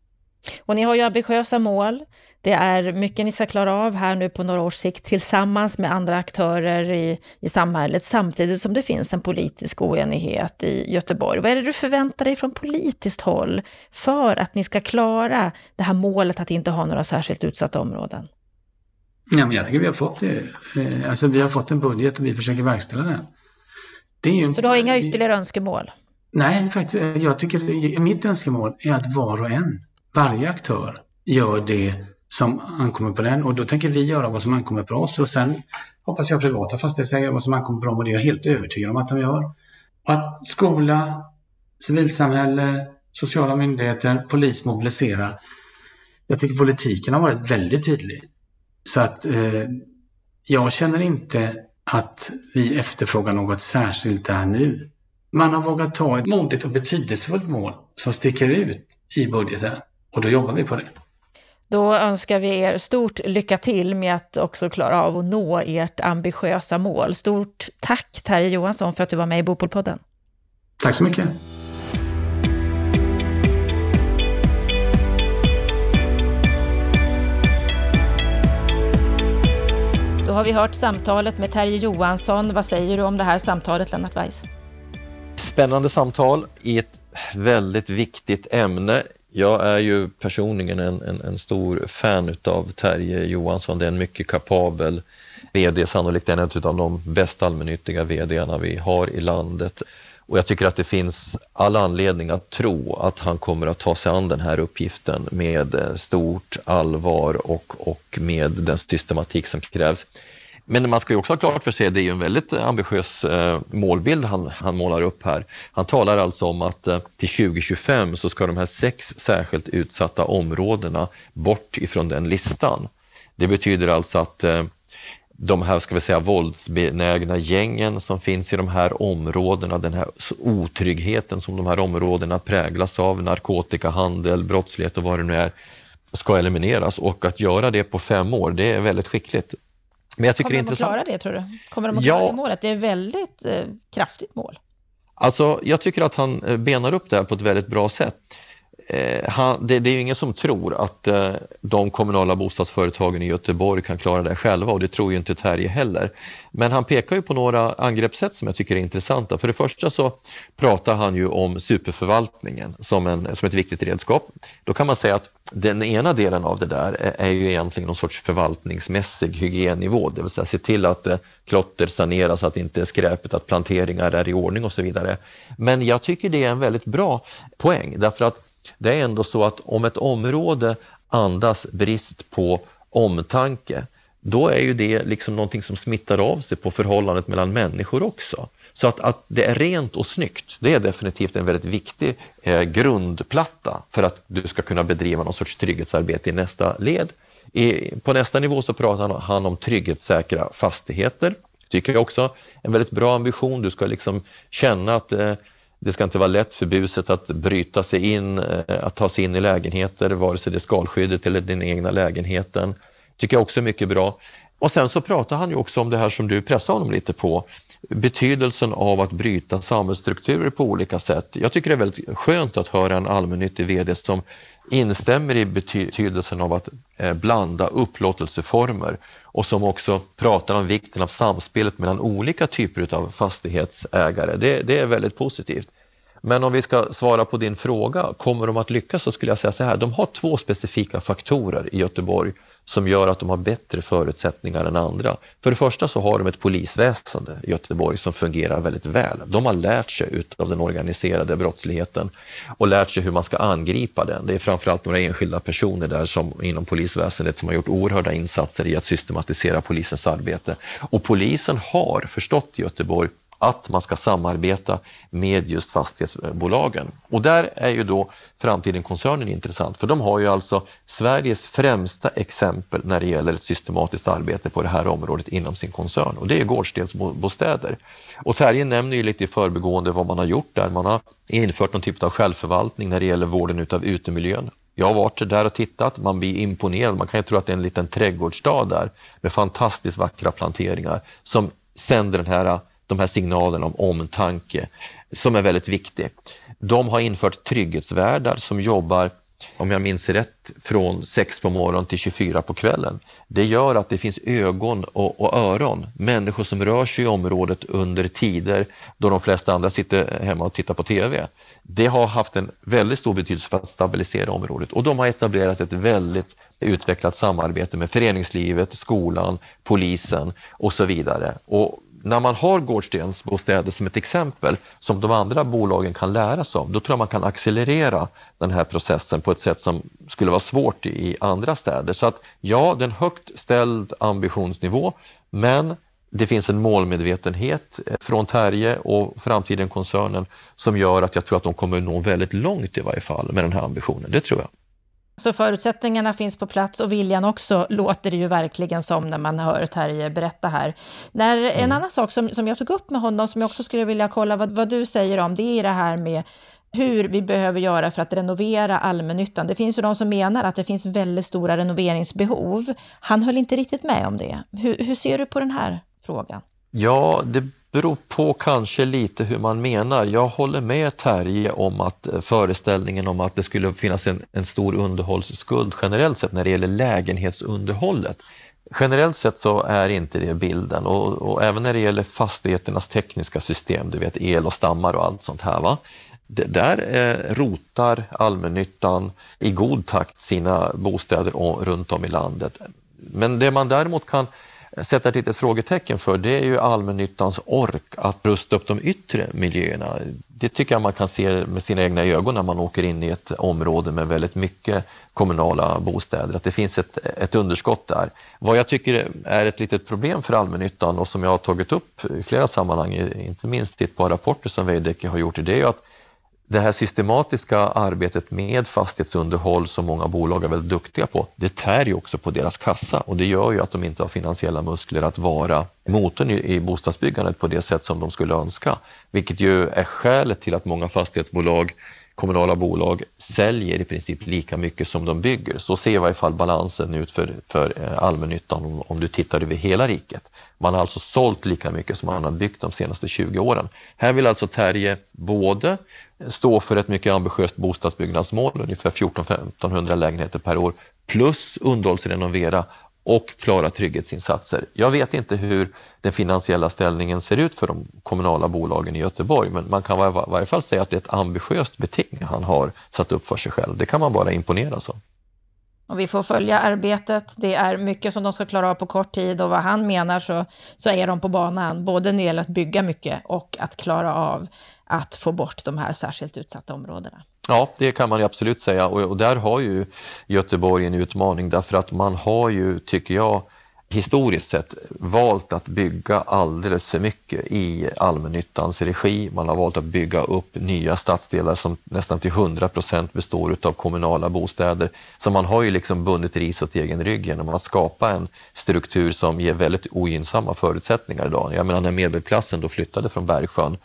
Och ni har ju ambitiösa mål. Det är mycket ni ska klara av här nu på några års sikt tillsammans med andra aktörer i, i samhället samtidigt som det finns en politisk oenighet i Göteborg. Vad är det du förväntar dig från politiskt håll för att ni ska klara det här målet att inte ha några särskilt utsatta områden? Ja, men jag tycker vi har fått det. Eh, Alltså, vi har fått en budget och vi försöker verkställa den. Ju, Så du har inga ytterligare önskemål? Nej, faktiskt. Jag tycker mitt önskemål är att var och en, varje aktör, gör det som ankommer på den och då tänker vi göra vad som ankommer på oss och sen hoppas jag privata fastighetsägare gör vad som ankommer på dem och det är jag helt övertygad om att de gör. Och att skola, civilsamhälle, sociala myndigheter, polis mobiliserar. Jag tycker politiken har varit väldigt tydlig. Så att eh, jag känner inte att vi efterfrågar något särskilt där nu. Man har vågat ta ett modigt och betydelsefullt mål som sticker ut i budgeten och då jobbar vi på det. Då önskar vi er stort lycka till med att också klara av att nå ert ambitiösa mål. Stort tack Terje Johansson för att du var med i Bopolpodden. Tack så mycket. Då har vi hört samtalet med Terje Johansson. Vad säger du om det här samtalet, Lennart Weiss? Spännande samtal i ett väldigt viktigt ämne jag är ju personligen en, en, en stor fan av Terje Johansson. Det är en mycket kapabel VD, sannolikt en av de bästa allmännyttiga VDarna vi har i landet. Och jag tycker att det finns all anledning att tro att han kommer att ta sig an den här uppgiften med eh, stort allvar och, och med den systematik som krävs. Men man ska ju också ha klart för sig, det är ju en väldigt eh, ambitiös eh, målbild han, han målar upp här. Han talar alltså om att eh, till 2025 så ska de här sex särskilt utsatta områdena bort ifrån den listan. Det betyder alltså att de här ska vi säga, våldsbenägna gängen som finns i de här områdena, den här otryggheten som de här områdena präglas av, narkotikahandel, brottslighet och vad det nu är, ska elimineras och att göra det på fem år, det är väldigt skickligt. Men jag tycker Kommer de att klara det tror du? Kommer de att klara ja. det målet? Det är ett väldigt eh, kraftigt mål. Alltså, jag tycker att han eh, benar upp det här på ett väldigt bra sätt. Eh, han, det, det, är ju ingen som tror att eh, de kommunala bostadsföretagen i Göteborg kan klara det själva och det tror ju inte Terje heller. Men han pekar ju på några angreppssätt som jag tycker är intressanta. För det första så pratar han ju om superförvaltningen som, en, som ett viktigt redskap. Då kan man säga att den ena delen av det där är, är ju egentligen någon sorts förvaltningsmässig hygiennivå, det vill säga se till att eh, klotter saneras, att det inte är skräpet, att planteringar är i ordning och så vidare. Men jag tycker det är en väldigt bra poäng därför att det är ändå så att om ett område andas brist på omtanke, då är ju det liksom någonting som smittar av sig på förhållandet mellan människor också. Så att, att det är rent och snyggt, det är definitivt en väldigt viktig eh, grundplatta för att du ska kunna bedriva någon sorts trygghetsarbete i nästa led. I, på nästa nivå så pratar han om trygghetssäkra fastigheter. Tycker jag också en väldigt bra ambition. Du ska liksom känna att eh, det ska inte vara lätt för buset att bryta sig in, eh, att ta sig in i lägenheter, vare sig det är skalskyddet eller den egna lägenheten. tycker jag också är mycket bra. Och sen så pratar han ju också om det här som du pressar honom lite på, betydelsen av att bryta samhällsstrukturer på olika sätt. Jag tycker det är väldigt skönt att höra en allmännyttig VD som instämmer i betydelsen av att eh, blanda upplåtelseformer och som också pratar om vikten av samspelet mellan olika typer av fastighetsägare. Det, det är väldigt positivt. Men om vi ska svara på din fråga, kommer de att lyckas? Så skulle jag säga så här, de har två specifika faktorer i Göteborg som gör att de har bättre förutsättningar än andra. För det första så har de ett polisväsende i Göteborg som fungerar väldigt väl. De har lärt sig av den organiserade brottsligheten och lärt sig hur man ska angripa den. Det är framförallt några enskilda personer där som inom polisväsendet som har gjort oerhörda insatser i att systematisera polisens arbete. Och polisen har förstått i Göteborg att man ska samarbeta med just fastighetsbolagen. Och där är ju då Framtiden-koncernen intressant, för de har ju alltså Sveriges främsta exempel när det gäller ett systematiskt arbete på det här området inom sin koncern och det är gårdsdelsbostäder. Och Terje nämner ju lite i förbegående vad man har gjort där. Man har infört någon typ av självförvaltning när det gäller vården utav utemiljön. Jag har varit där och tittat, man blir imponerad. Man kan ju tro att det är en liten trädgårdsstad där med fantastiskt vackra planteringar som sänder den här de här signalerna om omtanke som är väldigt viktig. De har infört trygghetsvärdar som jobbar, om jag minns rätt, från 6 på morgonen till 24 på kvällen. Det gör att det finns ögon och, och öron, människor som rör sig i området under tider då de flesta andra sitter hemma och tittar på TV. Det har haft en väldigt stor betydelse för att stabilisera området och de har etablerat ett väldigt utvecklat samarbete med föreningslivet, skolan, polisen och så vidare. Och när man har gårdstensbostäder som ett exempel som de andra bolagen kan lära sig av, då tror jag man kan accelerera den här processen på ett sätt som skulle vara svårt i andra städer. Så att ja, det är en högt ställd ambitionsnivå, men det finns en målmedvetenhet eh, från Terje och Framtiden-koncernen som gör att jag tror att de kommer nå väldigt långt i varje fall med den här ambitionen. Det tror jag. Så förutsättningarna finns på plats och viljan också, låter det ju verkligen som när man hör Terje berätta här. När, mm. En annan sak som, som jag tog upp med honom, som jag också skulle vilja kolla vad, vad du säger om, det är det här med hur vi behöver göra för att renovera allmännyttan. Det finns ju de som menar att det finns väldigt stora renoveringsbehov. Han höll inte riktigt med om det. Hur, hur ser du på den här frågan? Ja, det beror på kanske lite hur man menar. Jag håller med Terje om att eh, föreställningen om att det skulle finnas en, en stor underhållsskuld generellt sett när det gäller lägenhetsunderhållet. generellt sett så är inte det bilden och, och, även när det gäller fastigheternas tekniska system, du vet el och stammar och allt sånt här. Va? Det, där eh, rotar allmännyttan i god takt sina bostäder runt om i landet. Men det man däremot kan sätta ett litet frågetecken för det är ju allmännyttans ork att rusta upp de yttre miljöerna. Det tycker jag man kan se med sina egna ögon när man åker in i ett område med väldigt mycket kommunala bostäder, att det finns ett, ett underskott där. Vad jag tycker är ett litet problem för allmännyttan och som jag har tagit upp i flera sammanhang, inte minst i ett par rapporter som Veidekke har gjort, det är ju att det här systematiska arbetet med fastighetsunderhåll som många bolag är väldigt duktiga på, det tär ju också på deras kassa och det gör ju att de inte har finansiella muskler att vara motorn i bostadsbyggandet på det sätt som de skulle önska. Vilket ju är skälet till att många fastighetsbolag kommunala bolag säljer i princip lika mycket som de bygger. Så ser i varje fall balansen ut för, för eh, allmännyttan om, om du tittar över hela riket. Man har alltså sålt lika mycket som man har byggt de senaste 20 åren. Här vill alltså Terje både stå för ett mycket ambitiöst bostadsbyggnadsmål, ungefär 14-1500 lägenheter per år, plus underhållsrenovera och klara trygghetsinsatser. Jag vet inte hur den finansiella ställningen ser ut för de kommunala bolagen i Göteborg, men man kan i varje fall säga att det är ett ambitiöst beting han har satt upp för sig själv. Det kan man bara imponeras av. Och vi får följa arbetet. Det är mycket som de ska klara av på kort tid och vad han menar så, så är de på banan, både när det gäller att bygga mycket och att klara av att få bort de här särskilt utsatta områdena. Ja, det kan man absolut säga och, och där har ju Göteborg en utmaning därför att man har ju, tycker jag, historiskt sett valt att bygga alldeles för mycket i allmännyttans regi. Man har valt att bygga upp nya stadsdelar som nästan till 100 procent består av kommunala bostäder. Så man har ju liksom bundit ris åt egen rygg genom att skapa en struktur som ger väldigt ogynnsamma förutsättningar idag. Jag menar när medelklassen då flyttade från Bergsjön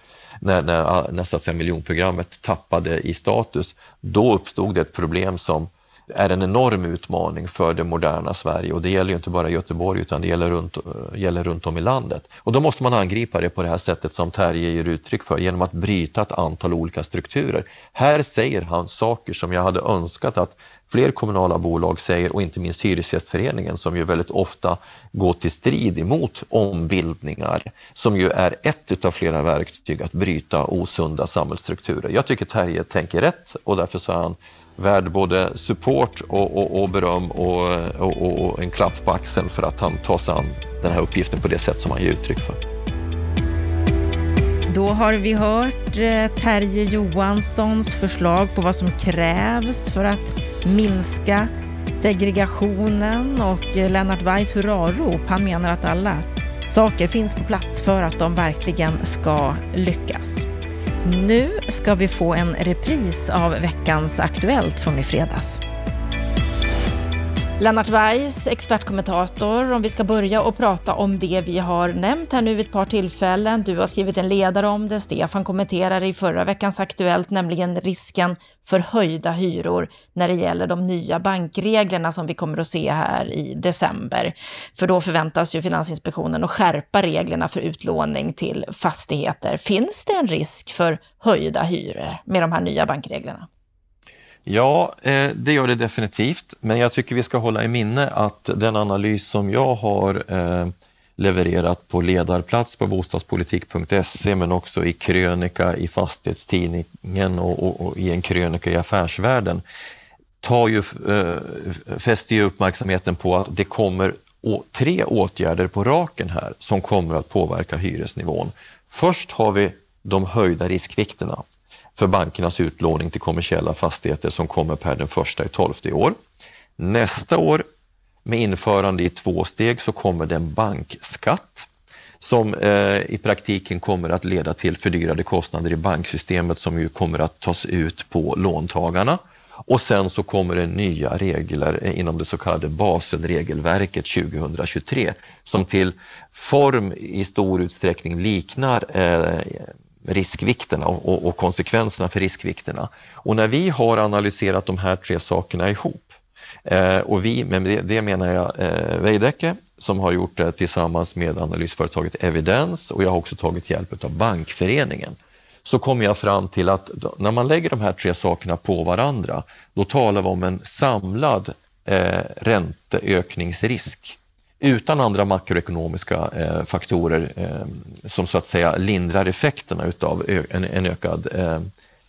när, när, när så att säga, miljonprogrammet tappade i status, då uppstod det ett problem som är en enorm utmaning för det moderna Sverige och det gäller ju inte bara Göteborg utan det gäller runt, gäller runt om i landet. Och då måste man angripa det på det här sättet som Terje ger uttryck för genom att bryta ett antal olika strukturer. Här säger han saker som jag hade önskat att fler kommunala bolag säger och inte minst Hyresgästföreningen som ju väldigt ofta går till strid emot ombildningar som ju är ett av flera verktyg att bryta osunda samhällsstrukturer. Jag tycker Terje tänker rätt och därför så är han värd både support och, och, och beröm och, och, en klapp på axeln för att han tar sig an den här uppgiften på det sätt som han ger uttryck för. Då har vi hört eh, Terje Johanssons förslag på vad som krävs för att minska segregationen och eh, Lennart Weiss hurrarop. Han menar att alla saker finns på plats för att de verkligen ska lyckas. Nu ska vi få en repris av veckans Aktuellt från i fredags. Lennart Weiss, expertkommentator. Om vi ska börja och prata om det vi har nämnt här nu vid ett par tillfällen. Du har skrivit en ledare om det, Stefan kommenterade i förra veckans Aktuellt, nämligen risken för höjda hyror när det gäller de nya bankreglerna som vi kommer att se här i december. För då förväntas ju Finansinspektionen att skärpa reglerna för utlåning till fastigheter. Finns det en risk för höjda hyror med de här nya bankreglerna? Ja, eh, det gör det definitivt, men jag tycker vi ska hålla i minne att den analys som jag har eh, levererat på ledarplats på bostadspolitik.se men också i krönika i Fastighetstidningen och, och, och i en krönika i Affärsvärlden tar ju, eh, fäster ju uppmärksamheten på att det kommer tre åtgärder på raken här som kommer att påverka hyresnivån. Först har vi de höjda riskvikterna för bankernas utlåning till kommersiella fastigheter som kommer per den första i tolfte i år. Nästa år med införande i två steg så kommer det en bankskatt som eh, i praktiken kommer att leda till fördyrade kostnader i banksystemet som ju kommer att tas ut på låntagarna. Och sen så kommer det nya regler eh, inom det så kallade Baselregelverket 2023 som till form i stor utsträckning liknar eh, riskvikterna och, och, konsekvenserna för riskvikterna. Och när vi har analyserat de här tre sakerna ihop, eh, och vi, med det, det menar jag eh, Veidekke, som har gjort det tillsammans med analysföretaget Evidens och jag har också tagit hjälp av Bankföreningen, så kommer jag fram till att när man lägger de här tre sakerna på varandra, då talar vi om en samlad eh, ränteökningsrisk utan andra makroekonomiska eh, faktorer eh, som så att säga lindrar effekterna utav en, en ökad eh,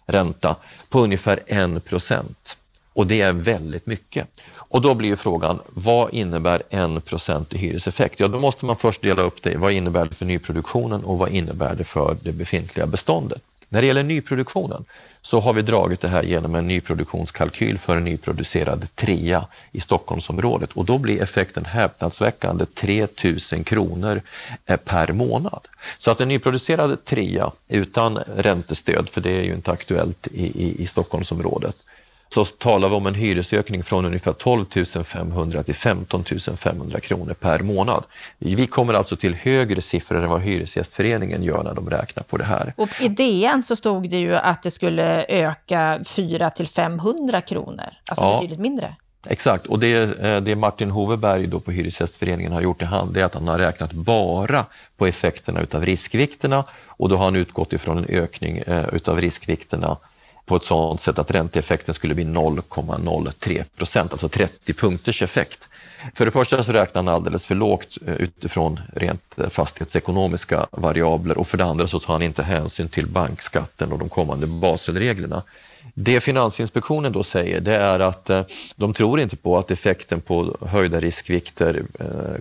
ränta på ungefär 1 procent. Och det är väldigt mycket. Och då blir frågan, vad innebär 1 i hyreseffekt? Ja, då måste man först dela upp det. Vad innebär det för nyproduktionen och vad innebär det för det befintliga beståndet? När det gäller nyproduktionen så har vi dragit det här genom en nyproduktionskalkyl för en nyproducerad trea i Stockholmsområdet och då blir effekten häpnadsväckande 3 000 kronor eh, per månad. Så att en nyproducerad trea utan räntestöd, för det är ju inte aktuellt i, i, i Stockholmsområdet, så talar vi om en hyresökning från ungefär 12 500 till 15 500 kronor per månad. Vi kommer alltså till högre siffror än vad Hyresgästföreningen gör när de räknar på det här. Och I DN så stod det ju att det skulle öka 4 till 500 kronor, alltså ja. betydligt mindre. Exakt, och det, eh, det Martin Hoveberg då på Hyresgästföreningen har gjort i hand, det är att han har räknat bara på effekterna utav riskvikterna och då har han utgått ifrån en ökning eh, utav riskvikterna på ett sådant sätt att ränteeffekten skulle bli 0,03 procent, alltså 30 punkters effekt. För det första så räknar han alldeles för lågt eh, utifrån rent eh, fastighetsekonomiska variabler och för det andra så tar han inte hänsyn till bankskatten och de kommande Baselreglerna. Det Finansinspektionen då säger det är att eh, de tror inte på att effekten på höjda riskvikter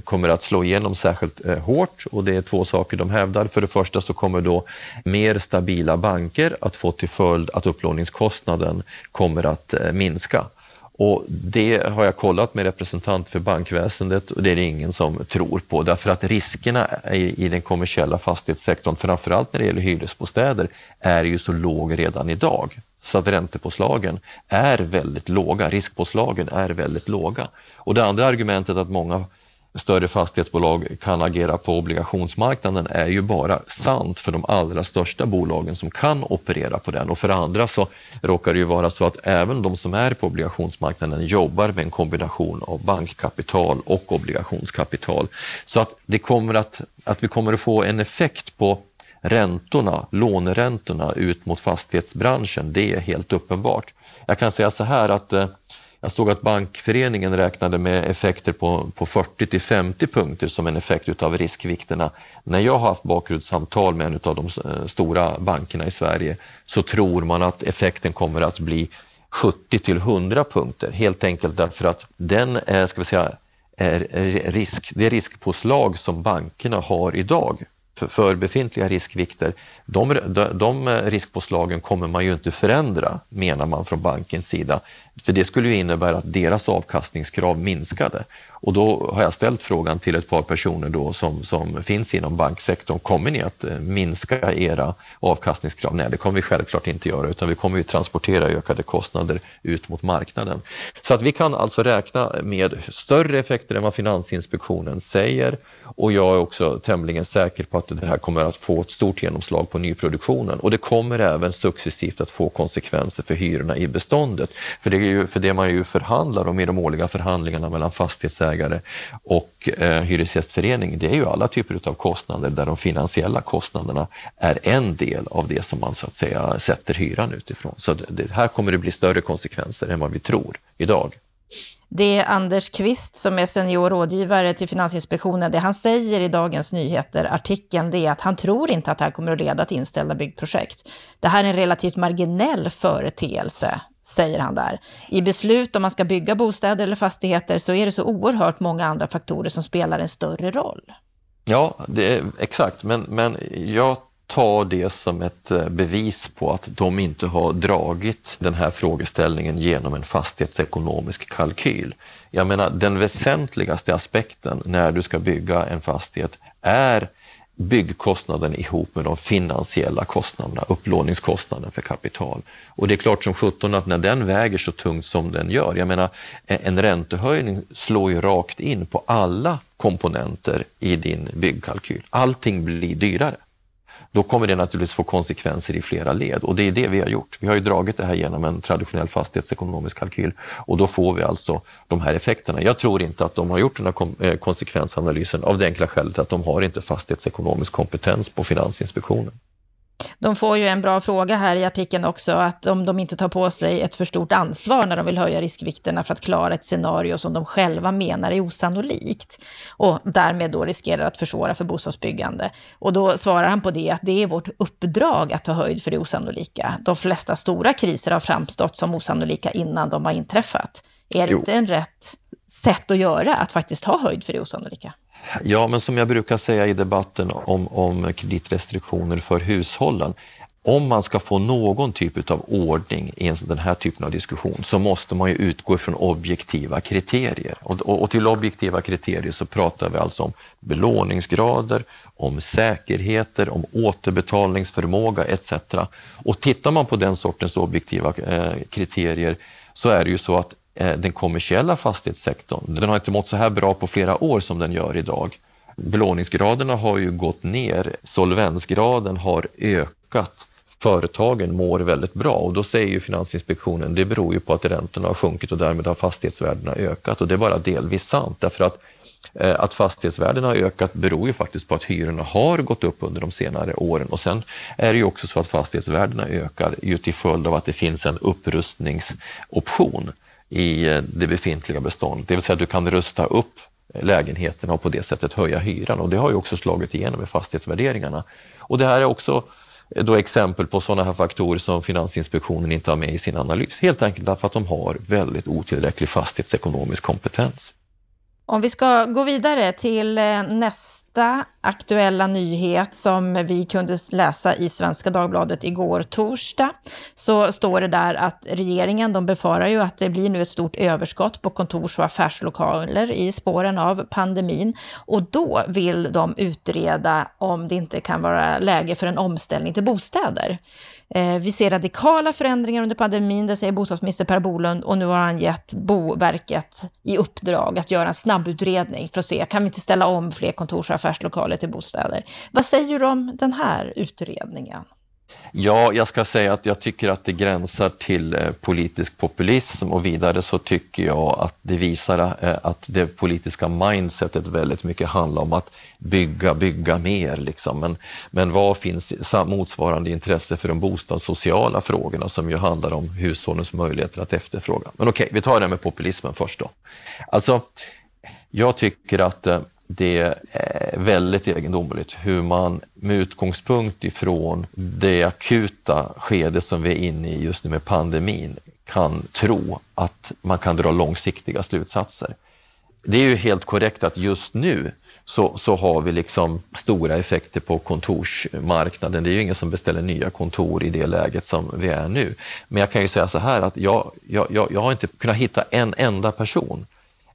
kommer att slå igenom särskilt hårt och det är två saker de hävdar. För det första så kommer då mer stabila banker att få till följd att upplåningskostnaden kommer att minska. Och det har jag kollat med representant för bankväsendet och det är det ingen som tror på. Därför att riskerna i, den kommersiella fastighetssektorn, framförallt när det gäller hyresbostäder, är ju så låg redan idag. Så att räntepåslagen är väldigt låga, riskpåslagen är väldigt låga. Och det andra argumentet att många större fastighetsbolag kan agera på obligationsmarknaden är ju bara sant för de allra största bolagen som kan operera på den. Och för det andra så råkar det ju vara så att även de som är på obligationsmarknaden jobbar med en kombination av bankkapital och obligationskapital. Så att, det kommer att, att vi kommer att få en effekt på räntorna, låneräntorna ut mot fastighetsbranschen, det är helt uppenbart. Jag kan säga så här att eh, jag såg att Bankföreningen räknade med effekter på, på 40 till 50 punkter som en effekt utav riskvikterna. När jag har haft bakgrundssamtal med en av de eh, stora bankerna i Sverige så tror man att effekten kommer att bli 70 till 100 punkter, helt enkelt därför att den är, ska vi säga, är risk, det riskpåslag som bankerna har idag för, för befintliga riskvikter, de, de, de riskpåslagen kommer man ju inte förändra, menar man från bankens sida. För det skulle ju innebära att deras avkastningskrav minskade. Och då har jag ställt frågan till ett par personer då som, som finns inom banksektorn. Kommer ni att eh, minska era avkastningskrav? Nej, det kommer vi självklart inte göra, utan vi kommer ju transportera ökade kostnader ut mot marknaden. Så att vi kan alltså räkna med större effekter än vad Finansinspektionen säger och jag är också tämligen säker på att det här kommer att få ett stort genomslag på nyproduktionen och det kommer även successivt att få konsekvenser för hyrorna i beståndet. För det, är ju, för det man ju förhandlar om i de årliga förhandlingarna mellan fastighetsägare och eh, Hyresgästförening, det är ju alla typer av kostnader där de finansiella kostnaderna är en del av det som man så att säga sätter hyran utifrån. Så det, det här kommer det bli större konsekvenser än vad vi tror idag. Det är Anders Kvist som är senior rådgivare till Finansinspektionen. Det han säger i Dagens Nyheter-artikeln det är att han tror inte att det här kommer att leda till inställda byggprojekt. Det här är en relativt marginell företeelse, säger han där. I beslut om man ska bygga bostäder eller fastigheter så är det så oerhört många andra faktorer som spelar en större roll. Ja, det är, exakt, men, men jag ta det som ett eh, bevis på att de inte har dragit den här frågeställningen genom en fastighetsekonomisk kalkyl. Jag menar, den väsentligaste aspekten när du ska bygga en fastighet är byggkostnaden ihop med de finansiella kostnaderna, upplåningskostnaden för kapital. Och det är klart som sjutton att när den väger så tungt som den gör, jag menar en räntehöjning slår ju rakt in på alla komponenter i din byggkalkyl. Allting blir dyrare då kommer det naturligtvis få konsekvenser i flera led och det är det vi har gjort. Vi har ju dragit det här genom en traditionell fastighetsekonomisk kalkyl och då får vi alltså de här effekterna. Jag tror inte att de har gjort den här eh, konsekvensanalysen av det enkla skälet att de har inte fastighetsekonomisk kompetens på Finansinspektionen. De får ju en bra fråga här i artikeln också, att om de inte tar på sig ett för stort ansvar när de vill höja riskvikterna för att klara ett scenario som de själva menar är osannolikt och därmed då riskerar att försvåra för bostadsbyggande. Och då svarar han på det att det är vårt uppdrag att ta höjd för det osannolika. De flesta stora kriser har framstått som osannolika innan de har inträffat. Är det jo. inte en rätt sätt att göra, att faktiskt ha höjd för det osannolika? Ja, men som jag brukar säga i debatten om, om kreditrestriktioner för hushållen, om man ska få någon typ av ordning i den här typen av diskussion så måste man ju utgå från objektiva kriterier. Och, och, och, till objektiva kriterier så pratar vi alltså om belåningsgrader, om säkerheter, om återbetalningsförmåga etc. Och tittar man på den sortens objektiva eh, kriterier så är det ju så att Eh, den kommersiella fastighetssektorn. Den har inte mått så här bra på flera år som den gör idag. Belåningsgraderna har ju gått ner, solvensgraden har ökat. Företagen mår väldigt bra och då säger ju Finansinspektionen det beror ju på att räntorna har sjunkit och därmed har fastighetsvärdena ökat och det är bara delvis sant därför att eh, att fastighetsvärdena har ökat beror ju faktiskt på att hyrorna har gått upp under de senare åren och sen är det ju också så att fastighetsvärdena ökar ju till följd av att det finns en upprustningsoption i eh, det befintliga beståndet. Det vill säga att du kan rusta upp lägenheterna och på det sättet höja hyran och det har ju också slagit igenom i fastighetsvärderingarna. Och det här är också eh, då exempel på sådana här faktorer som Finansinspektionen inte har med i sin analys. Helt enkelt därför att de har väldigt otillräcklig fastighetsekonomisk kompetens. Om vi ska gå vidare till eh, nästa nästa aktuella nyhet som vi kunde läsa i Svenska Dagbladet igår torsdag, så står det där att regeringen, de befarar ju att det blir nu ett stort överskott på kontors och affärslokaler i spåren av pandemin och då vill de utreda om det inte kan vara läge för en omställning till bostäder. Eh, vi ser radikala förändringar under pandemin, det säger bostadsminister Per Bolund och nu har han gett Boverket i uppdrag att göra en snabbutredning för att se, kan vi inte ställa om fler kontors och affärslokaler till bostäder? Vad säger du om den här utredningen? Ja, jag ska säga att jag tycker att det gränsar till eh, politisk populism och vidare så tycker jag att det visar eh, att det politiska mindsetet väldigt mycket handlar om att bygga, bygga mer. Liksom. Men, men vad finns motsvarande intresse för de bostadssociala frågorna som ju handlar om hushållens möjligheter att efterfråga? Men okej, vi tar det med populismen först då. Alltså, jag tycker att eh, det är eh, väldigt egendomligt hur man med utgångspunkt ifrån det akuta skede som vi är inne i just nu med pandemin kan tro att man kan dra långsiktiga slutsatser. Det är ju helt korrekt att just nu så, så har vi liksom stora effekter på kontorsmarknaden. Det är ju ingen som beställer nya kontor i det läget som vi är nu. Men jag kan ju säga så här att jag, jag, jag, jag har inte kunnat hitta en enda person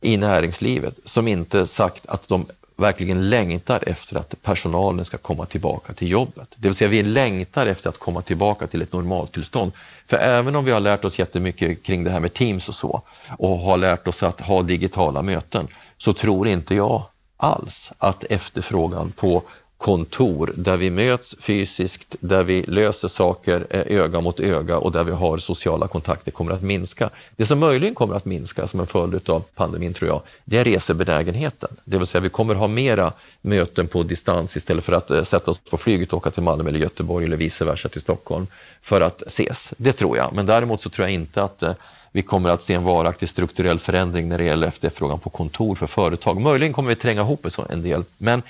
i näringslivet som inte sagt att de verkligen längtar efter att personalen ska komma tillbaka till jobbet. Det vill säga vi längtar efter att komma tillbaka till ett normaltillstånd. För även om vi har lärt oss jättemycket kring det här med Teams och så och har lärt oss att ha digitala möten så tror inte jag alls att efterfrågan på kontor där vi möts fysiskt, där vi löser saker eh, öga mot öga och där vi har sociala kontakter kommer att minska. Det som möjligen kommer att minska som en följd av pandemin tror jag, det är resebenägenheten. Det vill säga vi kommer ha mera möten på distans istället för att eh, sätta oss på flyget och åka till Malmö eller Göteborg eller vice versa till Stockholm för att ses. Det tror jag, men däremot så tror jag inte att eh, vi kommer att se en varaktig strukturell förändring när det gäller efterfrågan på kontor för företag. Möjligen kommer vi tränga ihop en del, men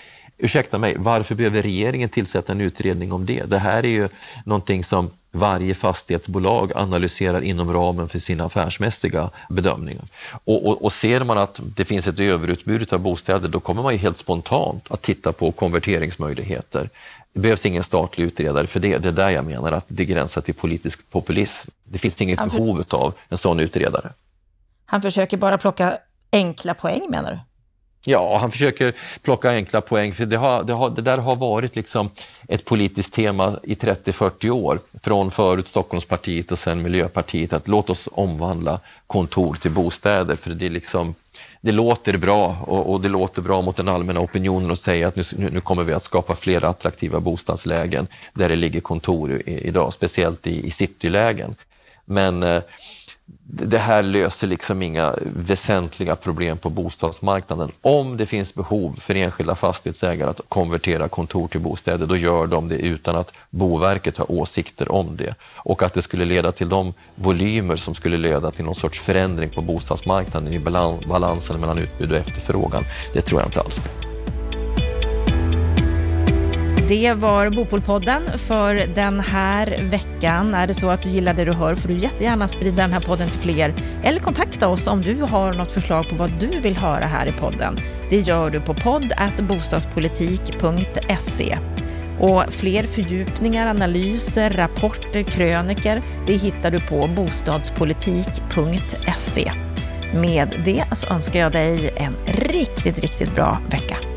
ursäkta mig, varför behöver regeringen tillsätta en utredning om det? Det här är ju någonting som varje fastighetsbolag analyserar inom ramen för sina affärsmässiga bedömningar. Och, och, och, ser man att det finns ett överutbud av bostäder, då kommer man ju helt spontant att titta på konverteringsmöjligheter. Det behövs ingen statlig utredare för det. Det är där jag menar att det gränsar till politisk populism. Det finns inget behov av en sån utredare. Han försöker bara plocka enkla poäng menar du? Ja, han försöker plocka enkla poäng, för det, har, det, har, det där har varit liksom ett politiskt tema i 30-40 år. Från förut Stockholmspartiet och sen Miljöpartiet, att låt oss omvandla kontor till bostäder, för det, är liksom, det låter bra och, och, det låter bra mot den allmänna opinionen att säga att nu, nu kommer vi att skapa fler attraktiva bostadslägen där det ligger kontor i, idag, speciellt i, i citylägen. Men eh, det här löser liksom inga väsentliga problem på bostadsmarknaden. Om det finns behov för enskilda fastighetsägare att konvertera kontor till bostäder, då gör de det utan att Boverket har åsikter om det. Och att det skulle leda till de volymer som skulle leda till någon sorts förändring på bostadsmarknaden i balansen mellan utbud och efterfrågan, det tror jag inte alls. Det var Bopolpodden för den här veckan. Är det så att du gillar det du hör får du jättegärna sprida den här podden till fler eller kontakta oss om du har något förslag på vad du vill höra här i podden. Det gör du på podd.bostadspolitik.se. Och fler fördjupningar, analyser, rapporter, kröniker, det hittar du på bostadspolitik.se. Med det så önskar jag dig en riktigt, riktigt bra vecka.